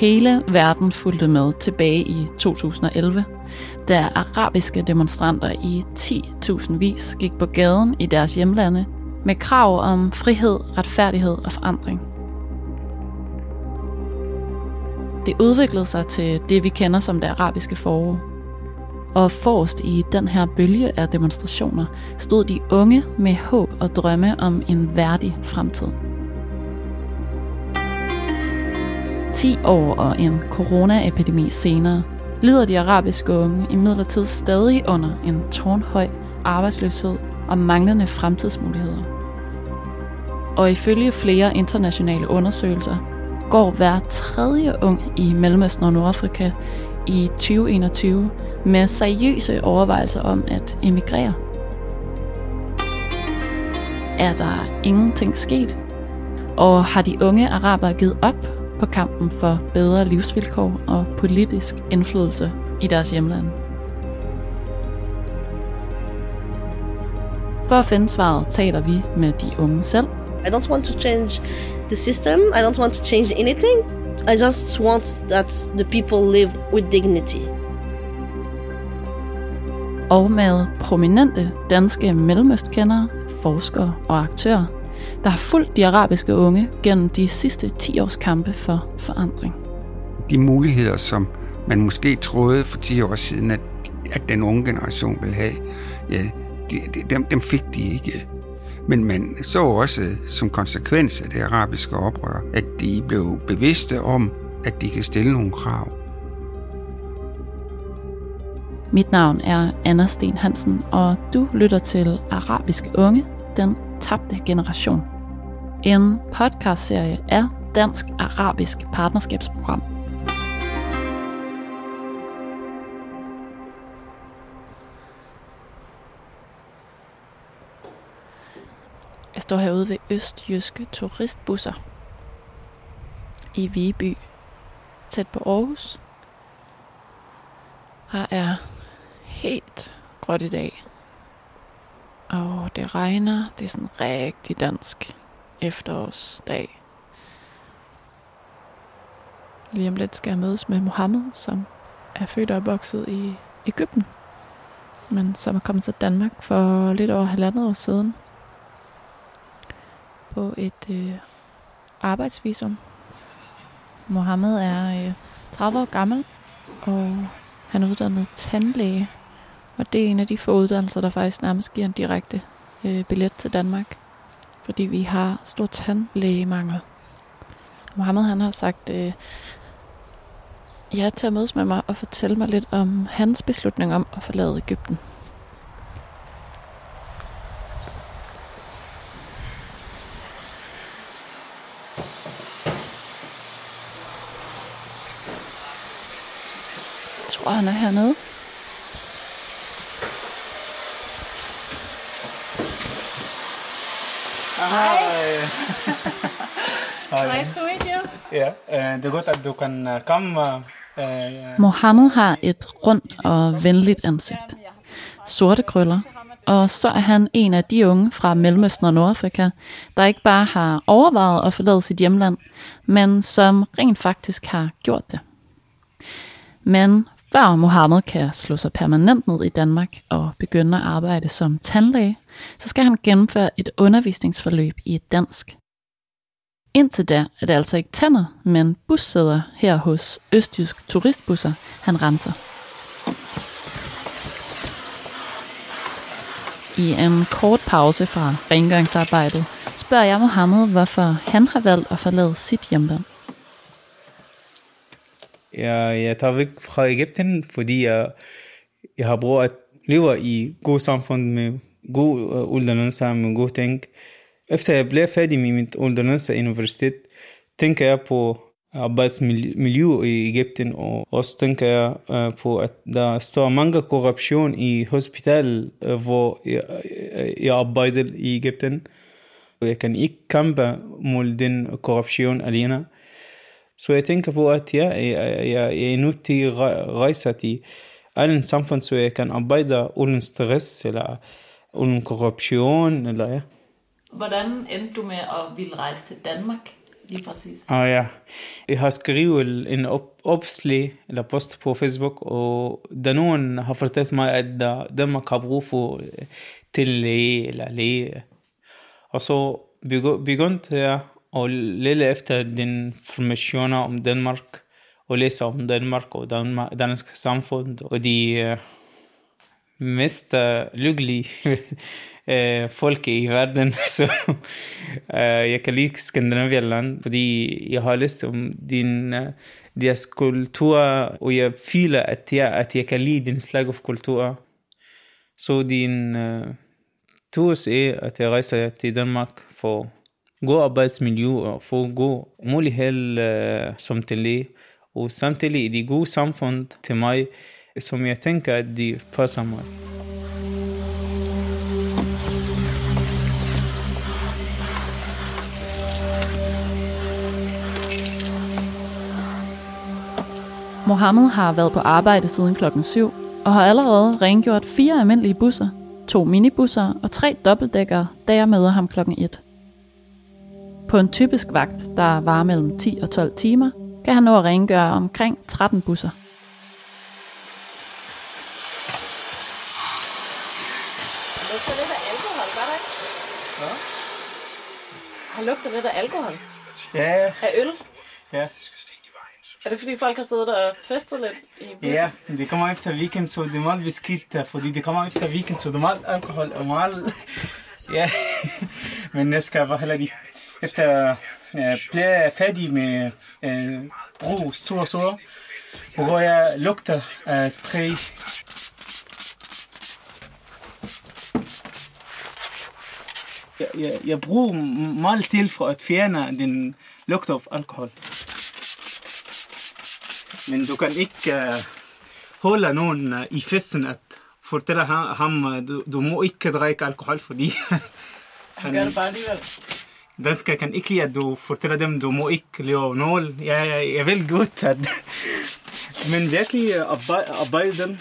Hele verden fulgte med tilbage i 2011, da arabiske demonstranter i 10.000 vis gik på gaden i deres hjemlande med krav om frihed, retfærdighed og forandring. Det udviklede sig til det, vi kender som det arabiske forår. Og forrest i den her bølge af demonstrationer stod de unge med håb og drømme om en værdig fremtid. 10 år og en coronaepidemi senere lider de arabiske unge imidlertid stadig under en tårnhøj arbejdsløshed og manglende fremtidsmuligheder. Og ifølge flere internationale undersøgelser går hver tredje ung i Mellemøsten og Nordafrika i 2021 med seriøse overvejelser om at emigrere. Er der ingenting sket? Og har de unge arabere givet op på kampen for bedre livsvilkår og politisk indflydelse i deres hjemland? For at finde svaret taler vi med de unge selv. I don't want to change the system. I don't want to change anything. I just want that the people live with dignity. Og med prominente danske mellemøstkendere, forskere og aktører, der har fulgt de arabiske unge gennem de sidste 10 års kampe for forandring. De muligheder, som man måske troede for 10 år siden, at, at den unge generation ville have, ja, de, de, dem, dem fik de ikke. Men man så også som konsekvens af det arabiske oprør, at de blev bevidste om, at de kan stille nogle krav. Mit navn er Anna Sten Hansen, og du lytter til Arabiske Unge, den tabte generation. En podcastserie af Dansk Arabisk Partnerskabsprogram. Jeg står herude ved Østjyske turistbusser i Viby, tæt på Aarhus. Her er helt gråt i dag. Og det regner. Det er sådan rigtig dansk efterårsdag. Lige om lidt skal jeg mødes med Mohammed, som er født og opvokset i Ægypten, men som er kommet til Danmark for lidt over halvandet år siden på et øh, arbejdsvisum. Mohammed er øh, 30 år gammel, og han er uddannet tandlæge. Og det er en af de få uddannelser, der faktisk nærmest giver en direkte øh, billet til Danmark. Fordi vi har stor tandlægemangel. Mohammed han har sagt øh, ja til at mødes med mig og fortælle mig lidt om hans beslutning om at forlade Ægypten. Jeg tror, han er hernede. Hej. Nice to meet you. Ja, øh, det er godt, at du kan øh, komme. øh, Mohammed har et rundt og venligt ansigt. Sorte krøller. Og så er han en af de unge fra Mellemøsten og Nordafrika, der ikke bare har overvejet at forlade sit hjemland, men som rent faktisk har gjort det. Men før Mohammed kan slå sig permanent ned i Danmark og begynde at arbejde som tandlæge, så skal han gennemføre et undervisningsforløb i et dansk. Indtil da er det altså ikke tænder, men bussæder her hos Østjysk Turistbusser, han renser. I en kort pause fra rengøringsarbejdet spørger jeg Mohammed, hvorfor han har valgt at forlade sit hjemland. Jeg, jeg tager væk fra Ægypten, fordi jeg, jeg har brug at leve i god samfund med جو اولدنانسا من جو تينك افتا بلاي فادي مي من اولدنانسا انيفرسيتيت تينك يا بو عباس مليو ايجيبتن أو اوس تينك يا بو دا استوا مانجا كوربشيون اي هوسبيتال فو يا عبايدل ايجيبتن كان اي كامبا مولدن كوربشيون الينا سو اي تينك بو اتيا يا يا نوتي غايساتي ان سامفون سو كان عبايدا اولن ستريس uden korruption, eller ja. Hvordan endte du med at ville rejse til Danmark? Lige præcis. Og ja, jeg har skrevet en op, opslag eller post på Facebook, og der nogen har fortalt mig, at Danmark har brug for til læge eller læge. Og så begyndte jeg at lede efter den informationer om Danmark, og læse om Danmark og Danmark, dansk samfund, og de uh, mest uh, lykkelige folk i verden. Så uh, jeg kan lide Skandinavialand, fordi jeg har lyst om din, eh, deres kultur, og jeg føler, at jeg, at jeg kan lide din slag af kultur. Så din eh, uh, tur er, at jeg rejser til Danmark for god arbejdsmiljø og få god mulighed uh, som til læge. Og samtidig er det god samfund til mig, som jeg tænker, at de passer mig. Mohammed har været på arbejde siden klokken 7 og har allerede rengjort fire almindelige busser, to minibusser og tre dobbeltdækkere, da jeg møder ham klokken 1. På en typisk vagt, der varer mellem 10 og 12 timer, kan han nå at rengøre omkring 13 busser. Lugter lidt af alkohol, gør der ikke? Ja. Han lugter lidt af alkohol. Ja, ja. Af øl. ja. Er det fordi folk har siddet og festet lidt i bussen? Ja, det kommer efter weekend, så det er meget beskidt, fordi det kommer efter weekend, så det er meget alkohol og meget... Ja, men jeg skal bare heller lige... Efter jeg bliver færdig med øh, brug store sår, hvor jeg lugter af spray. Jeg, bruger meget til for at fjerne den lugt af alkohol. Men du kan ikke uh, holde nogen uh, i festen at fortælle ham, uh, du, du må ikke drikke alkohol, fordi Han gør det bare alligevel. danskere kan ikke lide, at du fortæller dem, du må ikke lave noget. Jeg, jeg, jeg vil godt, at... Men virkelig arbejde, arbejden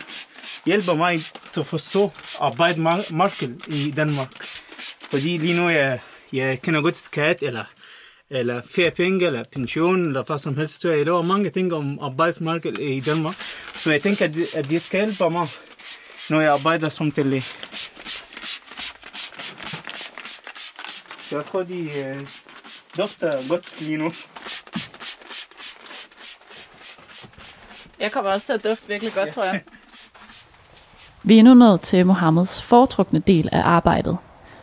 hjælper mig til at forstå arbejdsmarkedet i Danmark. Fordi lige nu, jeg, jeg kender godt skat, eller eller feriepenge, eller pension, eller hvad som helst. Så jeg laver mange ting om arbejdsmarkedet i Danmark. Så jeg tænker, at det, at det skal hjælpe mig, når jeg arbejder som tele. Så jeg tror, de øh, dufter godt lige nu. Jeg kommer også til at dufte virkelig godt, tror jeg. Vi er nu nået til Mohammeds foretrukne del af arbejdet,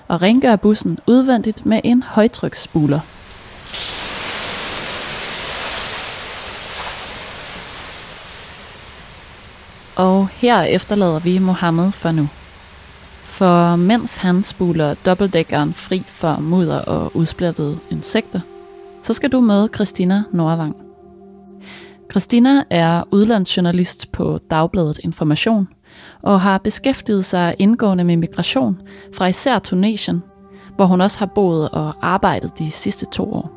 og rengør bussen udvendigt med en højtryksspuler. Og her efterlader vi Mohammed for nu. For mens han spuler dobbeltdækkeren fri for mudder og udsplættede insekter, så skal du møde Christina Nordvang. Christina er udlandsjournalist på Dagbladet Information og har beskæftiget sig indgående med migration fra især Tunesien, hvor hun også har boet og arbejdet de sidste to år.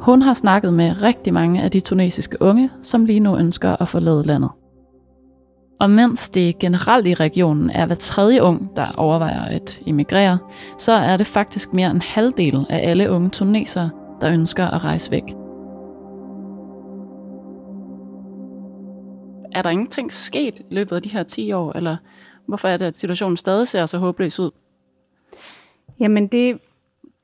Hun har snakket med rigtig mange af de tunesiske unge, som lige nu ønsker at forlade landet. Og mens det generelt i regionen er hver tredje ung, der overvejer at emigrere, så er det faktisk mere end halvdelen af alle unge tunesere, der ønsker at rejse væk. Er der ingenting sket i løbet af de her 10 år, eller hvorfor er det, at situationen stadig ser så håbløs ud? Jamen det,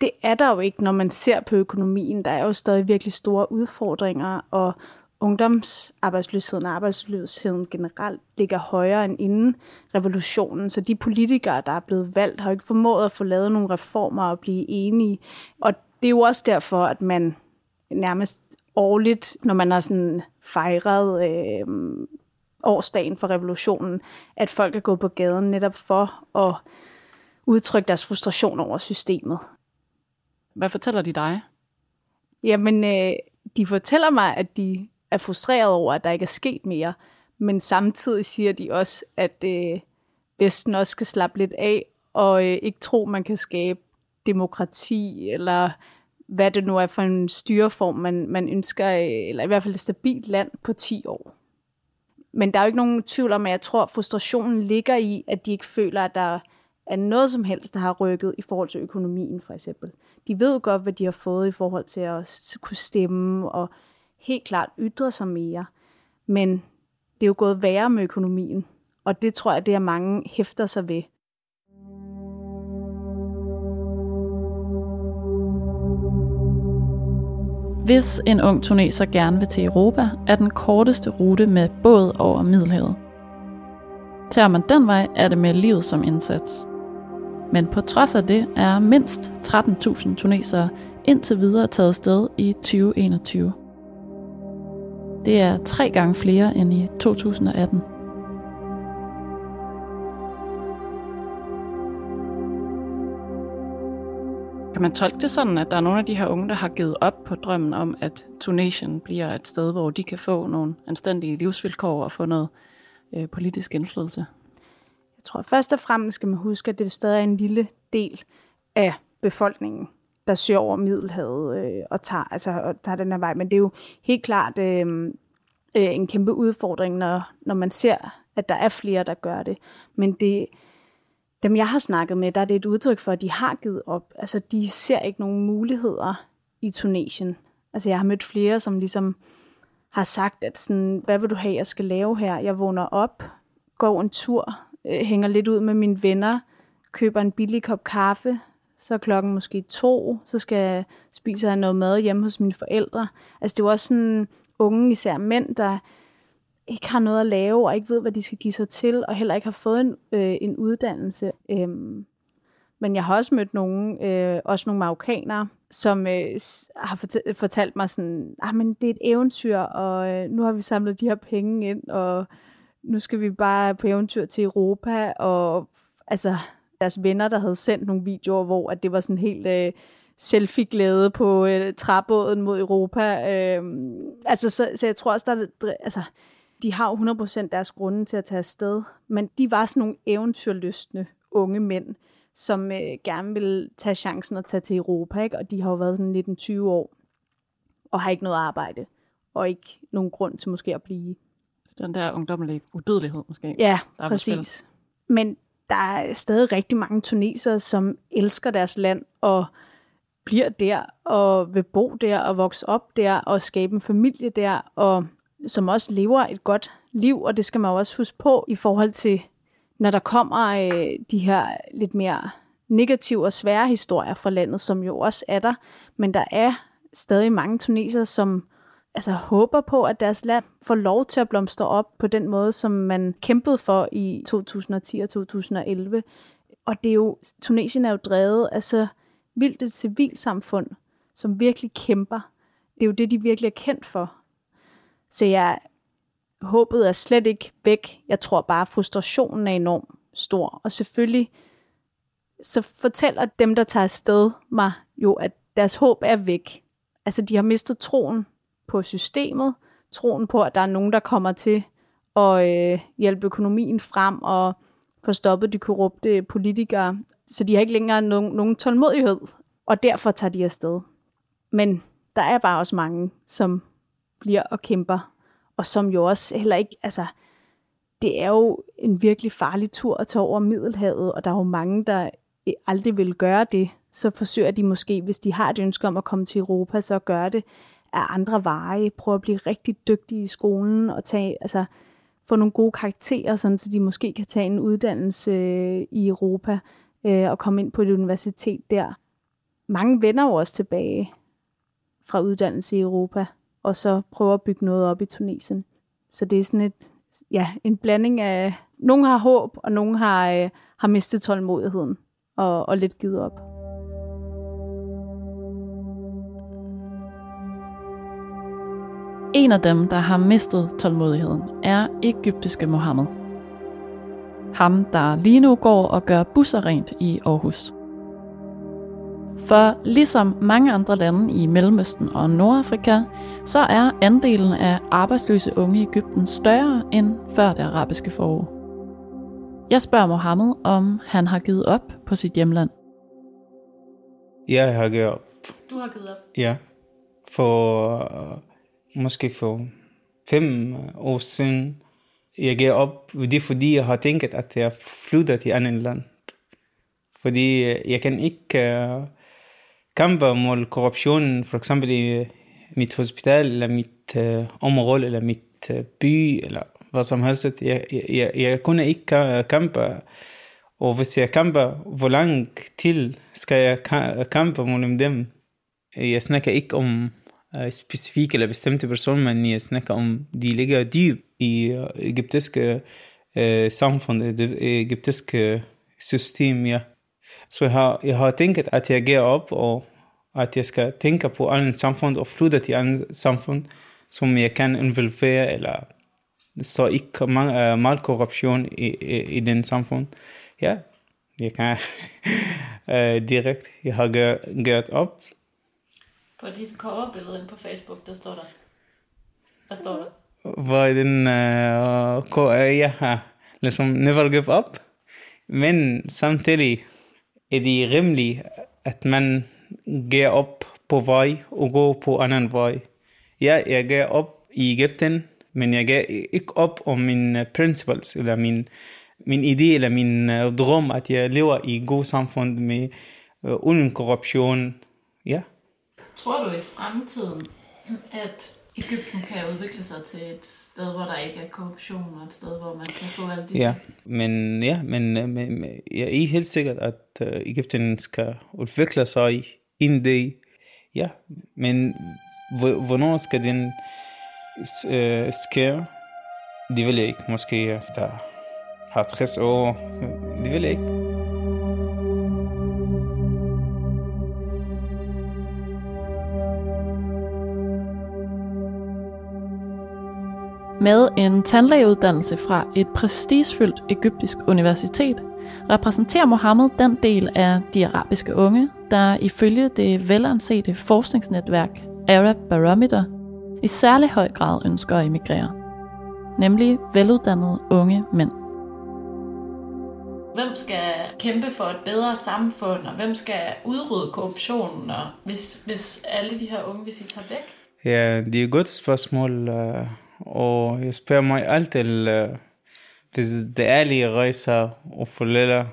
det er der jo ikke, når man ser på økonomien. Der er jo stadig virkelig store udfordringer, og ungdomsarbejdsløsheden og arbejdsløsheden generelt ligger højere end inden revolutionen. Så de politikere, der er blevet valgt, har jo ikke formået at få lavet nogle reformer og blive enige. Og det er jo også derfor, at man nærmest årligt, når man har sådan fejret øh, årsdagen for revolutionen, at folk er gået på gaden netop for at udtrykke deres frustration over systemet. Hvad fortæller de dig? Jamen, øh, de fortæller mig, at de er frustreret over, at der ikke er sket mere, men samtidig siger de også, at øh, Vesten også skal slappe lidt af, og øh, ikke tro, man kan skabe demokrati, eller hvad det nu er for en styreform, man, man ønsker, øh, eller i hvert fald et stabilt land på 10 år. Men der er jo ikke nogen tvivl om, at jeg tror, at frustrationen ligger i, at de ikke føler, at der er noget som helst, der har rykket i forhold til økonomien for eksempel. De ved godt, hvad de har fået i forhold til at kunne stemme og helt klart ytre sig mere. Men det er jo gået værre med økonomien, og det tror jeg, det er mange hæfter sig ved. Hvis en ung tuneser gerne vil til Europa, er den korteste rute med båd over Middelhavet. Tager man den vej, er det med livet som indsats. Men på trods af det er mindst 13.000 tunesere indtil videre taget sted i 2021. Det er tre gange flere end i 2018. Kan man tolke det sådan, at der er nogle af de her unge, der har givet op på drømmen om, at Tunesien bliver et sted, hvor de kan få nogle anstændige livsvilkår og få noget øh, politisk indflydelse? Jeg tror først og fremmest skal man huske, at det stadig er en lille del af befolkningen, der søger over Middelhavet øh, og, tager, altså, og tager den her vej. Men det er jo helt klart øh, øh, en kæmpe udfordring, når, når man ser, at der er flere, der gør det. Men det, dem, jeg har snakket med, der er det et udtryk for, at de har givet op. Altså, de ser ikke nogen muligheder i Tunesien. Altså, jeg har mødt flere, som ligesom har sagt, at sådan, hvad vil du have, jeg skal lave her? Jeg vågner op, går en tur, øh, hænger lidt ud med mine venner, køber en billig kop kaffe, så er klokken måske to, så skal jeg spise noget mad hjemme hos mine forældre. Altså det er jo også sådan unge, især mænd, der ikke har noget at lave, og ikke ved, hvad de skal give sig til, og heller ikke har fået en, øh, en uddannelse. Øhm, men jeg har også mødt nogle, øh, også nogle marokkanere, som øh, har fortalt mig sådan, ah, men det er et eventyr, og øh, nu har vi samlet de her penge ind, og nu skal vi bare på eventyr til Europa, og altså deres venner, der havde sendt nogle videoer, hvor at det var sådan helt øh, selfie-glæde på øh, træbåden mod Europa. Øh, altså, så, så jeg tror også, der altså, de har jo 100% deres grunde til at tage afsted, men de var sådan nogle eventyrlystne unge mænd, som øh, gerne vil tage chancen at tage til Europa, ikke? og de har jo været sådan 19-20 år, og har ikke noget arbejde, og ikke nogen grund til måske at blive. Den der ungdommelige udødelighed måske. Ja, der præcis. Men der er stadig rigtig mange tunesere, som elsker deres land, og bliver der, og vil bo der, og vokse op der, og skabe en familie der, og som også lever et godt liv, og det skal man jo også huske på i forhold til, når der kommer øh, de her lidt mere negative og svære historier fra landet, som jo også er der, men der er stadig mange tunesere, som altså, håber på, at deres land får lov til at blomstre op på den måde, som man kæmpede for i 2010 og 2011. Og det er jo, Tunesien er jo drevet af så vildt et civilsamfund, som virkelig kæmper. Det er jo det, de virkelig er kendt for. Så jeg håbet er slet ikke væk. Jeg tror bare, at frustrationen er enormt stor. Og selvfølgelig så fortæller dem, der tager afsted mig jo, at deres håb er væk. Altså, de har mistet troen på systemet, troen på, at der er nogen, der kommer til at øh, hjælpe økonomien frem og få stoppet de korrupte politikere. Så de har ikke længere nogen, nogen tålmodighed, og derfor tager de afsted. Men der er bare også mange, som bliver og kæmper, og som jo også heller ikke, altså, det er jo en virkelig farlig tur at tage over Middelhavet, og der er jo mange, der øh, aldrig vil gøre det, så forsøger de måske, hvis de har et ønske om at komme til Europa, så at gøre det af andre veje, prøve at blive rigtig dygtige i skolen, og tage, altså, få nogle gode karakterer, sådan, så de måske kan tage en uddannelse øh, i Europa øh, og komme ind på et universitet der. Mange vender jo også tilbage fra uddannelse i Europa, og så prøver at bygge noget op i Tunesien. Så det er sådan et, ja, en blanding af, nogen har håb, og nogen har, øh, har mistet tålmodigheden og, og lidt givet op. En af dem, der har mistet tålmodigheden, er egyptiske Mohammed. Ham, der lige nu går og gør busser rent i Aarhus. For ligesom mange andre lande i Mellemøsten og Nordafrika, så er andelen af arbejdsløse unge i Ægypten større end før det arabiske forår. Jeg spørger Mohammed, om han har givet op på sit hjemland. Ja, jeg har givet op. Du har givet op? Ja. For uh, måske for fem år siden, jeg gav op, det er fordi, jeg har tænkt, at jeg flytter til andet land. Fordi øh, jeg kan ikke uh, kæmpe mod korruption, for eksempel i mit hospital, eller mit øh, område, eller mit øh, by, eller hvad som helst. Jeg, jeg, jeg kunne ikke kampe. og hvis jeg kamper, hvor lang til skal jeg kampe mod dem? Jeg snakker ikke om uh, specifikke eller bestemte personer, men jeg snakker om, de ligger dyb i uh, egyptiske uh, samfund, det egyptiske system, ja. Så jeg har, jeg har tænkt, at jeg går op, og at jeg skal tænke på andet samfund, og flytte til andet samfund, som jeg kan involvere, eller så ikke meget, meget korruption i, i, i den samfund. Ja, jeg kan uh, direkte, jeg har gjort op. På dit coverbillede på Facebook, der står der, hvad står der? Hvad er den, uh, har ligesom never give up, men samtidig er det rimeligt, at man går op på vej og går på anden vej. Ja, jeg går op i Ægypten, men jeg går ikke op om mine øh, principles, eller min, min idé, eller min uh, drøm, at jeg lever i god samfund med uh, uden korruption. Ja. Tror du i fremtiden, at Ægypten kan udvikle sig til et sted, hvor der ikke er korruption, og et sted, hvor man kan få alle de ja, men, ja, men, men, men jeg er helt sikkert, at uh, Ægypten skal udvikle sig en dag. Ja, men hvornår skal den uh, ske? Det vil jeg ikke. Måske efter 50 år. Det vil jeg ikke. Med en tandlægeuddannelse fra et prestigefyldt egyptisk universitet repræsenterer Mohammed den del af de arabiske unge, der ifølge det velansete forskningsnetværk Arab Barometer i særlig høj grad ønsker at emigrere, nemlig veluddannede unge mænd. Hvem skal kæmpe for et bedre samfund, og hvem skal udrydde korruptionen, og hvis, hvis alle de her unge, hvis I tager væk? Ja, det er et godt spørgsmål. Øh, og jeg spørger mig altid, hvis det ærlige rejser og forældre,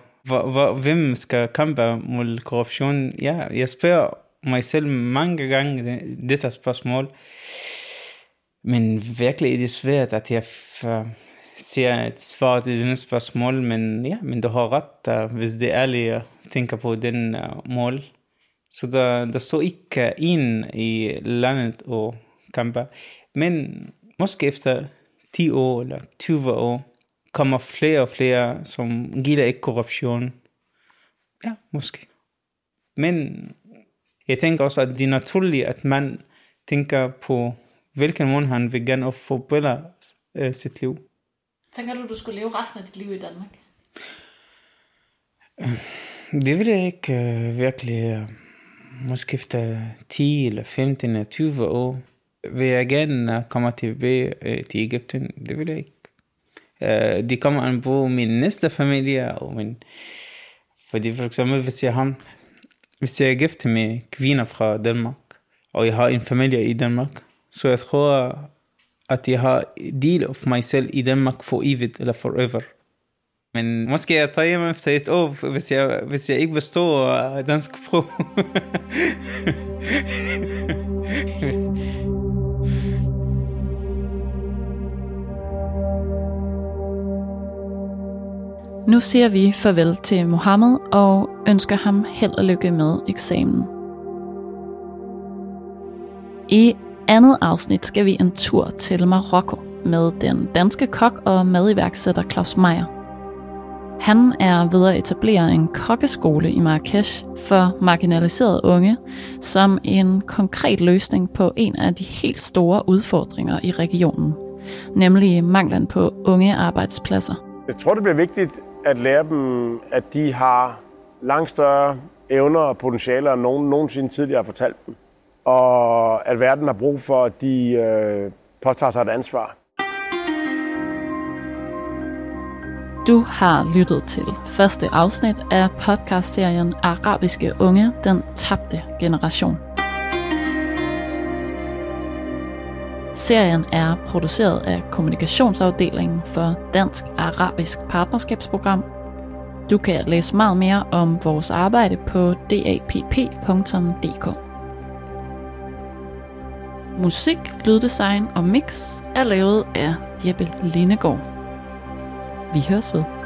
hvem skal kæmpe mod korruption? Ja, jeg spørger mig selv mange gange dette spørgsmål. Men virkelig er det svært, at jeg ser et svar til denne spørgsmål, men ja, men du har ret, hvis det er ærligt tænker på den mål. Så der, der står ikke en i landet og kæmpe. Men måske efter 10 år eller 20 år, kommer flere og flere, som giver ikke korruption. Ja, måske. Men jeg tænker også, at det er naturligt, at man tænker på, hvilken måde han vil gerne forbedre uh, sit liv. Tænker du, du skulle leve resten af dit liv i Danmark? Det vil jeg ikke uh, virkelig. Uh, måske efter 10 eller 15 eller 20 år vil jeg gerne komme tilbage øh, til Ægypten? Det vil jeg ikke. Øh, det kommer an på min næste familie, og min... fordi for eksempel, hvis jeg har, hvis jeg er gift med kvinder fra Danmark, og jeg har en familie i Danmark, så jeg tror, at jeg har del af mig selv i Danmark for evigt eller forever. Men måske jeg tager hjem efter et år, hvis jeg, hvis jeg ikke består dansk prøve. Nu siger vi farvel til Mohammed og ønsker ham held og lykke med eksamen. I andet afsnit skal vi en tur til Marokko med den danske kok og madiværksætter Claus Meier. Han er ved at etablere en kokkeskole i Marrakesh for marginaliserede unge som en konkret løsning på en af de helt store udfordringer i regionen, nemlig manglen på unge arbejdspladser. Jeg tror, det bliver vigtigt at lære dem, at de har langt større evner og potentialer, end nogen nogensinde tidligere har fortalt dem. Og at verden har brug for, at de øh, påtager sig et ansvar. Du har lyttet til første afsnit af podcastserien Arabiske Unge, den tabte generation. Serien er produceret af kommunikationsafdelingen for Dansk Arabisk Partnerskabsprogram. Du kan læse meget mere om vores arbejde på dapp.dk. Musik, lyddesign og mix er lavet af Jeppe Lindegård. Vi høres ved.